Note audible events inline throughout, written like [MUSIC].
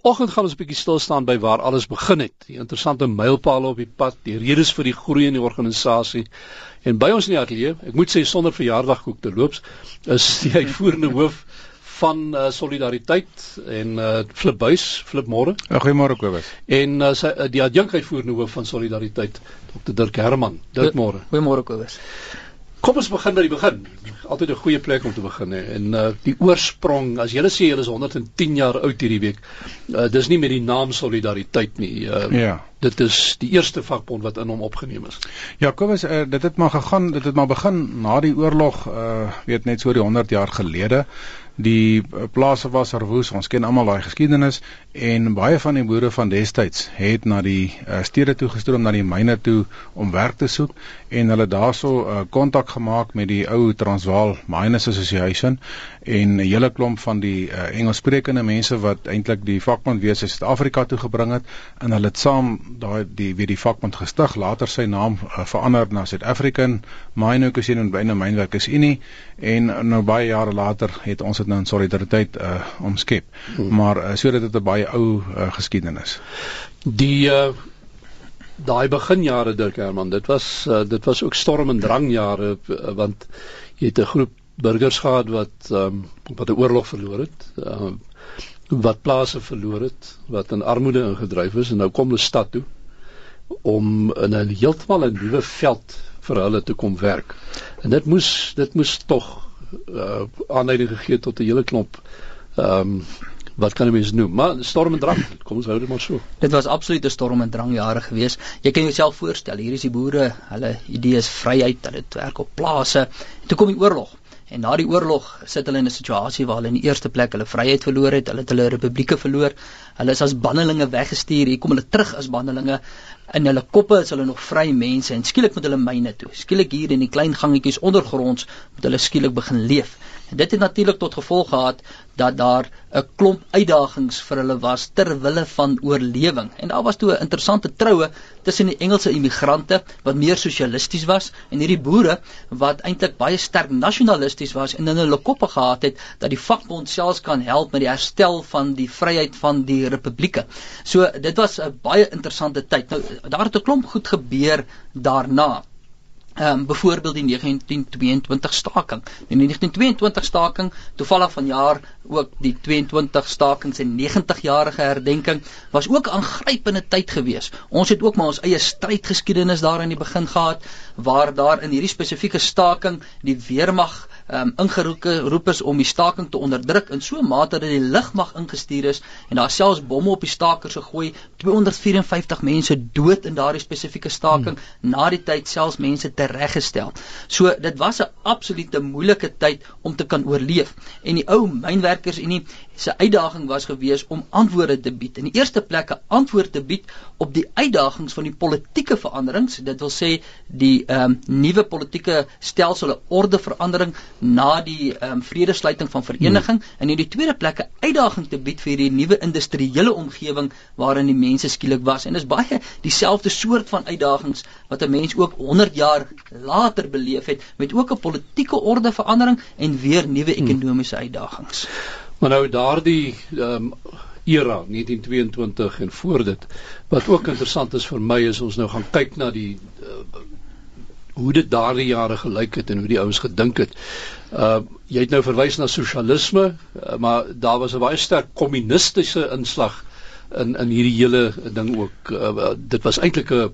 Vanoggend gaan ons 'n bietjie stil staan by waar alles begin het. Die interessante mylpale op die pad, die redes vir die groei in die organisasie. En by ons in die ateljee, ek moet sê sonder verjaardagkoek te loops, is die uitvoerende [LAUGHS] hoof van uh, solidariteit en uh, Flip Buys, Flip Môre. Ja, goeiemôre Kobus. En uh, sy uh, die adjunk uitvoerende hoof van solidariteit, Dr Dirk Herman. Dirk Môre. Goeiemôre Kobus. Kom ons begin by die begin. Altyd 'n goeie plek om te begin hè. En uh die oorsprong, as julle sê julle is 110 jaar oud hierdie week. Uh dis nie met die naam solidariteit nie. Uh Ja. Dit is die eerste vakbond wat in hom opgeneem is. Ja, Kobus, uh, dit het maar gegaan, dit het maar begin na die oorlog, uh weet net so die 100 jaar gelede die eh, plase was verwoes. Ons ken almal daai geskiedenis en baie van die boere van destyds het na die uh, stede toe gestroom na die myne toe om werk te soek en hulle daarso eh, kontak uh, gemaak met die ou Transvaal Miners Association en 'n hele klomp van die uh, Engelssprekende mense wat eintlik die vakbond in Suid-Afrika toe gebring het en hulle het saam daai die weer die vakbond gestig, later sy naam uh, verander na South African Mine Association en byna Mynwerkers Unie en nou baie jare later het ons dit nou in solidariteit uh omskep. Hmm. Maar uh, sodat dit 'n baie ou uh, geskiedenis. Die uh daai beginjare Dirk Herman, dit was uh, dit was ook storm en drang jare uh, want jy het 'n groep burgers gehad wat um, wat 'n oorlog verloor het. Uh, wat plase verloor het, wat in armoede ingedryf is en nou kom hulle stad toe om in 'n heeltemal 'n nuwe veld vir hulle te kom werk. En dit moes dit moes tog uh, aanleiding gegee tot 'n hele klomp ehm um, wat kan 'n mens noem? Maar storm en drang. Kom ons hou dit maar so. Dit was absoluut 'n storm en drang jare gewees. Jy kan jouself voorstel, hier is die boere, hulle idee is vryheid, hulle werk op plase. Toe kom die oorlog. En na die oorlog sit hulle in 'n situasie waar hulle in die eerste plek hulle vryheid verloor het, hulle het hulle republieke verloor. Hulle is as bannelinge weggestuur. Hier kom hulle terug as bannelinge. In hulle koppe is hulle nog vry mense en skielik moet hulle myne toe. Skielik hier in die klein gangetjies ondergronds moet hulle skielik begin leef. Dit het natuurlik tot gevolg gehad dat daar 'n klomp uitdagings vir hulle was ter wille van oorlewing. En daar was toe 'n interessante troue tussen die Engelse immigrante wat meer sosialisties was en hierdie boere wat eintlik baie sterk nasionalisties was en in hulle koppe gehad het dat die vakbond selfs kan help met die herstel van die vryheid van die republieke. So dit was 'n baie interessante tyd. Nou daar het 'n klomp goed gebeur daarna. Um, byvoorbeeld die 1922 staking. Die 1922 staking, toevallig vanjaar ook die 22 stakings en 90 jarige herdenking was ook aangrypende tyd gewees. Ons het ook maar ons eie strydgeskiedenis daar in die begin gehad waar daar in hierdie spesifieke staking die weermag um, ingeroep is om die staking te onderdruk in so 'n mate dat die lugmag ingestuur is en daar selfs bomme op die stakers gegooi 254 mense dood in daardie spesifieke staking hmm. na die tyd selfs mense tereggestel. So dit was 'n absolute moeilike tyd om te kan oorleef en die ou mynwerkers unie se uitdaging was gewees om antwoorde te bied. In die eerste plek 'n antwoord te bied op die uitdagings van die politieke veranderings. Dit wil sê die ehm um, nuwe politieke stelsel, ordeverandering na die um, vredesluiting van vereniging hmm. en in die tweede plek 'n uitdaging te bied vir die nuwe industriële omgewing waarin die mense skielik was. En dis baie dieselfde soort van uitdagings wat 'n mens ook 100 jaar later beleef het met ook 'n politieke ordeverandering en weer nuwe hmm. ekonomiese uitdagings. Maar nou daardie um, era 1922 en voor dit wat ook interessant is vir my is ons nou gaan kyk na die uh, hoe dit daardie jare gelyk het en hoe die ouens gedink het. Uh jy het nou verwys na sosialisme, uh, maar daar was 'n baie sterk kommunistiese inslag in in hierdie hele ding ook. Uh, dit was eintlik 'n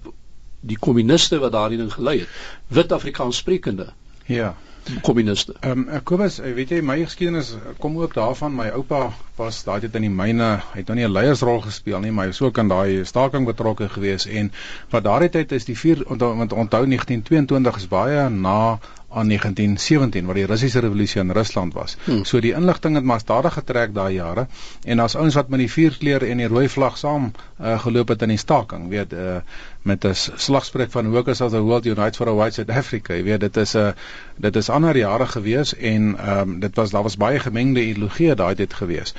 die kommuniste wat daardie ding gelei het. Wit Afrikaans sprekende. Ja kommuniste. Ehm um, Kobus, eh, weet jy my geskiedenis kom ook daarvan. My oupa was daai tyd in die myne, hy het nou nie 'n leiersrol gespeel nie, maar hy was ook aan daai staking betrokke gewees. En wat daardie tyd is die vier want onthou 1922 is baie na aan 1917 wat die Russiese revolusie in Rusland was. Hmm. So die inligting het maar stadig getrek daai jare en daar's ouens wat met die vuurkleur en die rooi vlag saam uh, geloop het in die staking, weet uh, met 'n slagspreuk van Workers of the World Unite for a White South Africa. Jy weet dit is 'n uh, dit is ander jare gewees en ehm um, dit was daar was baie gemengde ideologieë daai tyd gewees.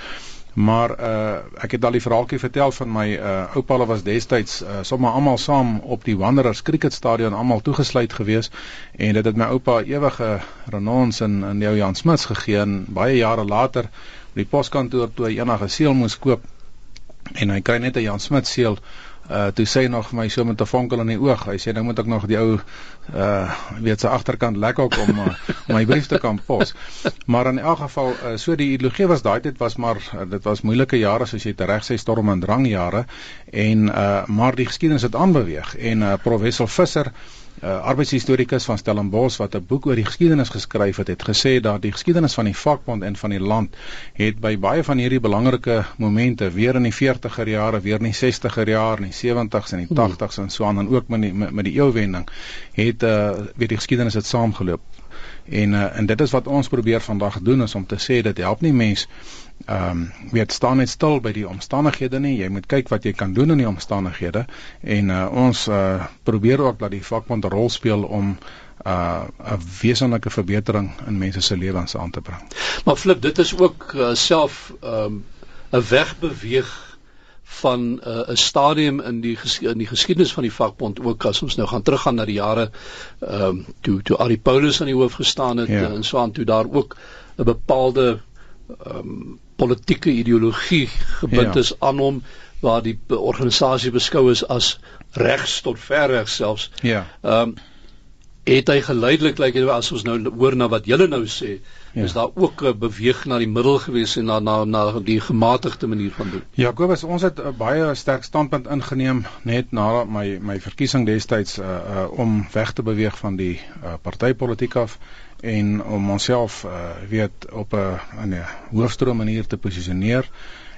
Maar uh ek het al die verhaaltjie vertel van my uh oupa hulle was destyds uh, sommer almal saam op die Wanderers cricketstadion almal toegesluit gewees en dit het my oupa ewige renons in in jou Jan Smuts gegee en baie jare later by die poskantoor toe hy enige seël moes koop en hy kry net 'n Jan Smit seël toe sê nog vir my so met 'n vonkel in die oog. Hy sê nou moet ek nog die ou uh weet sy agterkant lek ook om uh, [LAUGHS] my brief te kan pos. Maar in elk geval uh, so die ideologie was daai tyd was maar uh, dit was moeilike jare soos jy reg sê storm en drang jare en uh maar die geskiedenis het aanbeweeg en uh professor Visser uh, arbeidshistorikus van Stellenbosch wat 'n boek oor die geskiedenis geskryf het, het gesê dat die geskiedenis van die vakbond en van die land het by baie van hierdie belangrike momente weer in die 40er jare, weer in die 60er jare, in die 70s en die 80s hmm. en so aan en ook met die met, met die eeuwending het uh, weer die geskiedenis het saamgeloop. En uh, en dit is wat ons probeer vandag doen is om te sê dit help nie mense ehm um, weet staan net stil by die omstandighede nie. Jy moet kyk wat jy kan doen in die omstandighede en uh, ons uh, probeer ook dat die vakbond 'n rol speel om uh, 'n uh, wesenlike verbetering in mense se lewens aan te bring. Maar flip, dit is ook uh, self ehm um, 'n wegbeweeg van 'n uh, 'n stadium in die in die geskiedenis van die vakbond ook as ons nou gaan teruggaan na die jare ehm um, toe toe Ari Paulus aan die hoof gestaan het ja. en so aan toe daar ook 'n bepaalde ehm um, politieke ideologie gebind ja. is aan hom waar die organisasie beskou is as regs tot ver reg selfs. Ja. Ehm um, het hy geleidelik lyk like, as ons nou hoor na wat julle nou sê, ja. is daar ook 'n beweeg na die middel gewees en na na na die gematigde manier van doen. Jakobus, ons het 'n baie sterk standpunt ingeneem net na my my verkiesing destyds uh, uh om weg te beweeg van die uh, partytetiek af en om onsself uh, weet op 'n 'n hoofstroom manier te posisioneer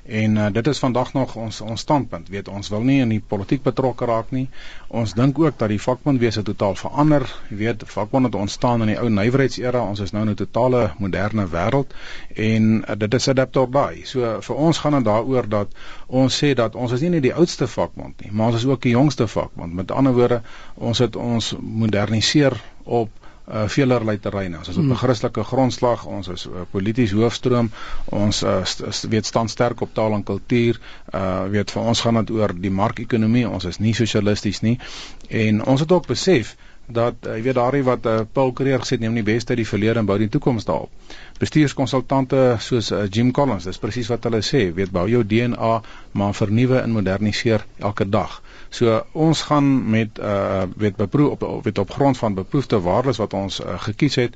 en uh, dit is vandag nog ons ons standpunt. Weet ons wil nie in die politiek betrokke raak nie. Ons dink ook dat die vakbondwese totaal verander. Jy weet vakbond het ontstaan in die ou nywerheidsera. Ons is nou in 'n totale moderne wêreld. En uh, dit is adapt or die so vir ons gaan dit daaroor dat ons sê dat ons is nie net die oudste vakbond nie maar ons is ook die jongste vakbond. Met ander woorde ons het ons moderniseer op uh, veelerlei terreine. Ons is op 'n hmm. Christelike grondslag, ons is 'n uh, polities hoofstroom, ons uh, st weet staan sterk op taal en kultuur. Uh weet vir ons gaan dit oor die markekonomie. Ons is nie sosialisties nie. En ons het ook besef dat uh, jy weet daardie wat uh, Paul Creer gesê het neem die beste uit die verlede en bou die toekoms daarop. Bestuurskonsultante soos uh, Jim Collins, dis presies wat hulle sê, weet bou jou DNA maar vernuwe en moderniseer elke dag. So ons gaan met uh weet beproef op weet op grond van beproefde waardes wat ons uh, gekies het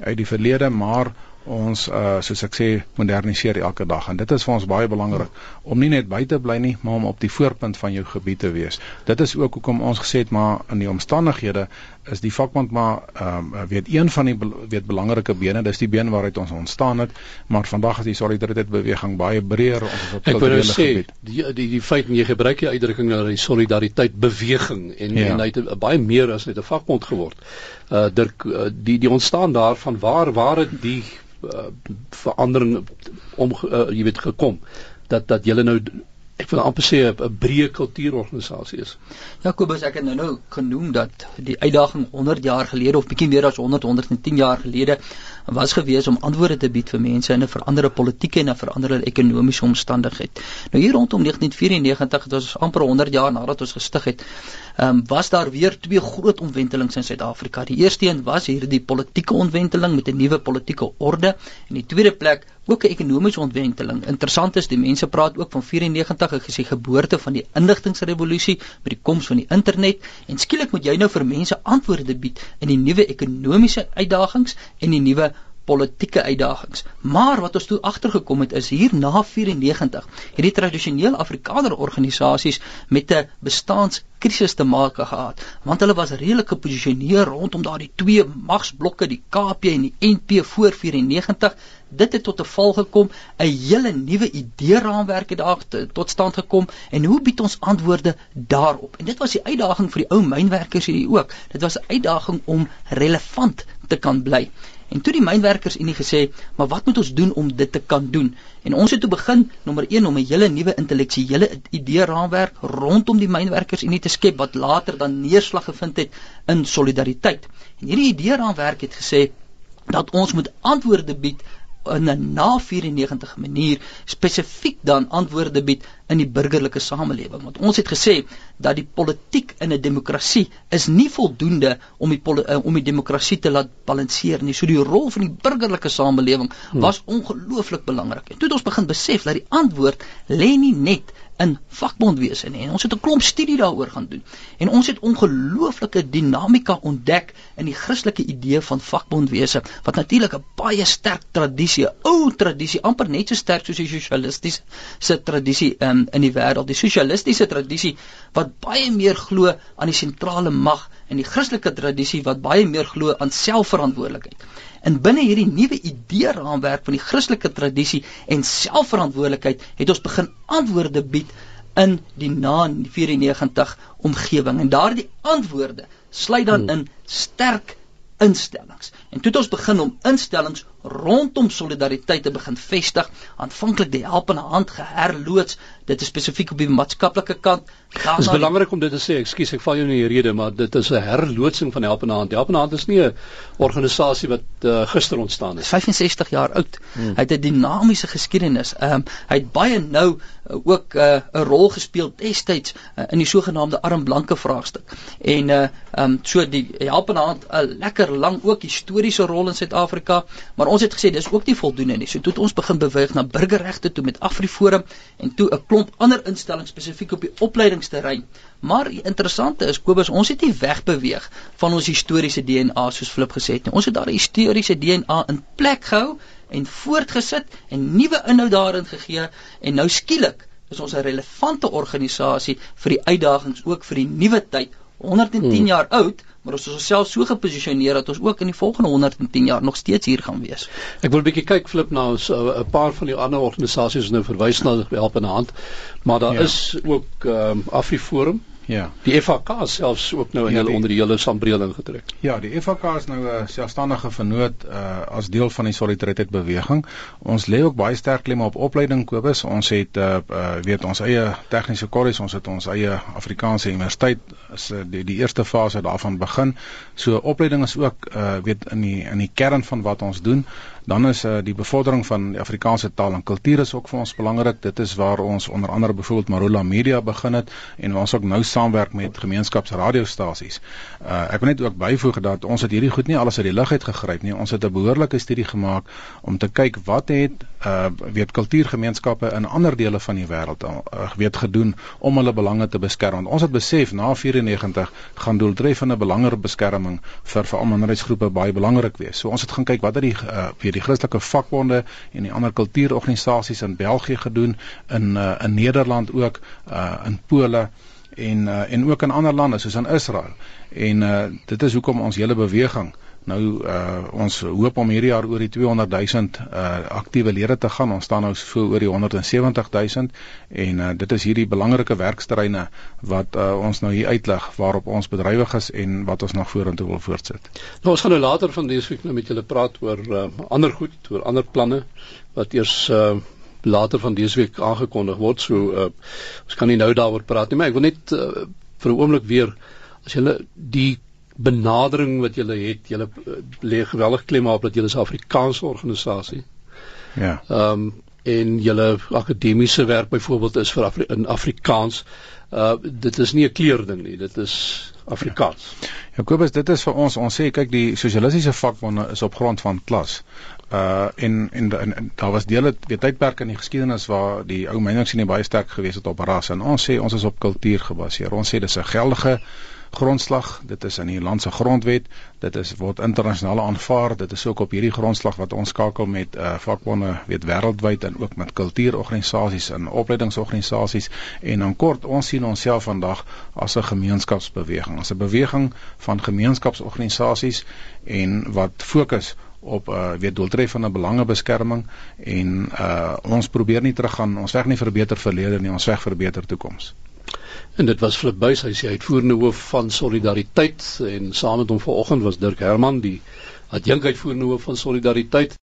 uit die verlede, maar ons uh soos ek sê moderniseer elke dag en dit is vir ons baie belangrik om nie net by te bly nie maar om op die voorpunt van jou gebied te wees. Dit is ook hoekom ons gesê het maar in die omstandighede is die vakbond maar ehm um, weet een van die weet belangrike bene, dis die been waaruit ons ontstaan het, maar vandag is die solidariteit beweging baie breër ons is op kulturele gebied. Die die die feit en jy gebruik die uitdrukking nou die solidariteit beweging en ja. en hy het baie meer as net 'n vakbond geword. Uh Dirk uh, die die ontstaan daarvan waar waar het die uh, verandering om uh, jy weet gekom. Dat dat julle nou ek wil amper sê 'n breë kultuurorganisasie is. Jakobus ek het nou nou genoem dat die uitdaging 100 jaar gelede of bietjie meer as 100 110 jaar gelede was gewees om antwoorde te bied vir mense in 'n veranderde politieke en 'n veranderde ekonomiese omstandigheid. Nou hier rondom 1994 dit was amper 100 jaar nadat ons gestig het, um, was daar weer twee groot omwentelings in Suid-Afrika. Die eerste een was hierdie politieke omwenteling met 'n nuwe politieke orde en die tweede plek ook 'n ekonomiese ontwenteling. Interessant is die mense praat ook van 94 as die geboorte van die inligtingrevolusie met die koms van die internet en skielik moet jy nou vir mense antwoorde bied in die nuwe ekonomiese uitdagings en die nuwe politieke uitdagings. Maar wat ons toe agtergekom het is hier na 94 hierdie tradisionele Afrikaner organisasies met 'n bestaanskrisis te maak gehad, want hulle was redelik geposisioneer rondom daardie twee magsblokke, die KP en die NP voor 94 dit het tot 'n val gekom, 'n hele nuwe idee raamwerk het daar tot stand gekom en hoe bied ons antwoorde daarop? En dit was die uitdaging vir die ou mynwerkers hierdie ook. Dit was 'n uitdaging om relevant te kan bly. En toe die mynwerkers unie gesê, maar wat moet ons doen om dit te kan doen? En ons het toe begin nommer 1 om 'n hele nuwe intellektuele idee raamwerk rondom die mynwerkers unie te skep wat later dan neerslag gevind het in solidariteit. En hierdie idee raamwerk het gesê dat ons moet antwoorde bied in 'n na 94 manier spesifiek dan antwoorde bied in die burgerlike samelewing want ons het gesê dat die politiek in 'n demokrasie is nie voldoende om die uh, om die demokrasie te laat balanseer nie. So die rol van die burgerlike samelewing hmm. was ongelooflik belangrik en toe het ons begin besef dat die antwoord lê nie net in vakbondwese nie. En ons het 'n klomp studie daaroor gaan doen. En ons het ongelooflike dinamika ontdek in die Christelike idee van vakbondwese wat natuurlik 'n baie sterk tradisie, ou tradisie, amper net so sterk soos die sosialistiese tradisie um, in die wêreld. Die sosialistiese tradisie wat baie meer glo aan die sentrale mag en die Christelike tradisie wat baie meer glo aan selfverantwoordelikheid. En binne hierdie nuwe idee raamwerk van die Christelike tradisie en selfverantwoordelikheid het ons begin antwoorde bied in die na 94 omgewing en daardie antwoorde sluit dan hmm. in sterk instellings. En toe het ons begin om instellings rondom solidariteit te begin vestig, aanvanklik die helpende hand geherloods, dit is spesifiek op die maatskaplike kant. Dit is belangrik om dit te sê, ekskuus ek val jou in die rede, maar dit is 'n herloodsing van helpende hand. Helpende hand is nie 'n organisasie wat uh, gister ontstaan het. 65 jaar oud. Hmm. Hy het 'n dinamiese geskiedenis. Ehm um, hy het baie nou uh, ook eh, 'n uh, rol gespeel destyds uh, in die sogenaamde arm blanke vraagstuk. En uh ehm um, so die helpende hand 'n lekker lang ook historiese rol in Suid-Afrika, maar ons het gesê dis ook nie voldoende nie. So toe het ons begin beweeg na burgerregte toe met AfriForum en toe 'n klomp ander instellings spesifiek op die opleidingsterrein. Maar die interessante is Kobus, ons het nie wegbeweeg van ons historiese DNA soos Flip gesê het nie. Ons het daar 'n historiese DNA in plek gehou en voortgesit en nuwe inhoud daarin gegee en nou skielik is ons 'n relevante organisasie vir die uitdagings ook vir die nuwe tyd 110 hmm. jaar oud maar ons is onsself so geposisioneer dat ons ook in die volgende 110 jaar nog steeds hier gaan wees. Ek wil 'n bietjie kyk flip na ons 'n paar van die ander organisasies nou verwys na help in hand, maar daar ja. is ook ehm um, AfriForum Ja. Die FHK selfs ook nou in ja, hulle onder die hele sambreel ingetrek. Ja, die FHK is nou 'n selfstandige vennoot uh as deel van die solidariteit beweging. Ons lê ook baie sterk klem op opleiding Kobus. Ons het uh, uh weet ons eie tegniese kolleges, ons het ons eie Afrikaanse universiteit is uh, die die eerste fase daarvan begin. So opleiding is ook uh weet in die in die kern van wat ons doen. Dan is uh, die bevordering van die Afrikaanse taal en kultuur is ook vir ons belangrik. Dit is waar ons onder andere byvoorbeeld Marula Media begin het en ons ook nou saamwerk met gemeenskapsradiostasies. Uh, ek wil net ook byvoeg dat ons het hierdie goed nie alles uit die lug uit gegryp nie. Ons het 'n behoorlike studie gemaak om te kyk wat het uh, weet kultuurgemeenskappe in ander dele van die wêreld uh, weet gedoen om hulle belange te beskerm. Ons het besef na 94 gaan doeltreffende belangebeskerming vir veral minderheidsgroepe baie belangrik wees. So ons het gaan kyk wat het die uh, deur die Christelike vakbonde en die ander kultuurorganisasies in België gedoen in uh, in Nederland ook uh, in Pole en uh, en ook in ander lande soos in Israel. En uh, dit is hoekom ons hele beweging Nou uh ons hoop om hierdie jaar oor die 200 000 uh aktiewe lede te gaan. Ons staan nou so oor die 170 000 en uh dit is hierdie belangrike werksterreine wat uh ons nou hier uitlig waarop ons bedrywig is en wat ons nog vorentoe wil voortsit. Nou ons gaan nou later van dese week nou met julle praat oor uh ander goed, oor ander planne wat eers uh later van dese week aangekondig word. So uh ons kan nie nou daaroor praat nie, maar ek wil net uh, vir 'n oomblik weer as julle die benadering wat julle het, julle eh, lê geweldig klem op dat julle 'n Afrikaanse organisasie. Ja. Ehm um, en julle akademiese werk byvoorbeeld is vir Afri in Afrikaans. Uh dit is nie 'n kleurding nie, dit is Afrikaans. Ja. Jakobus, dit is vir ons, ons sê kyk die sosialistiese vakbonde is op grond van klas. Uh en en, en, en daar was dele weet tydperke in die geskiedenis waar die ou meningsie baie sterk gewees het op ras en ons sê ons is op kultuur gebaseer. Ons sê dis 'n geldige grondslag, dit is in die land se grondwet, dit is word internasionaal aanvaar, dit is ook op hierdie grondslag wat ons skakel met uh, vakbonde weet wêreldwyd en ook met kultuurorganisasies en opleidingsorganisasies. En dan kort ons sien onsself vandag as 'n gemeenskapsbeweging, as 'n beweging van gemeenskapsorganisasies en wat fokus op uh weet doeltreffende belangebeskerming en uh ons probeer nie teruggaan ons weg nie vir 'n beter verlede nie ons weg vir 'n beter toekoms. En dit was Flip Buys, hy sê uitvoerende hoof van Solidariteit en saam met hom vanoggend was Dirk Herman, die adjunkuitvoerende hoof van Solidariteit.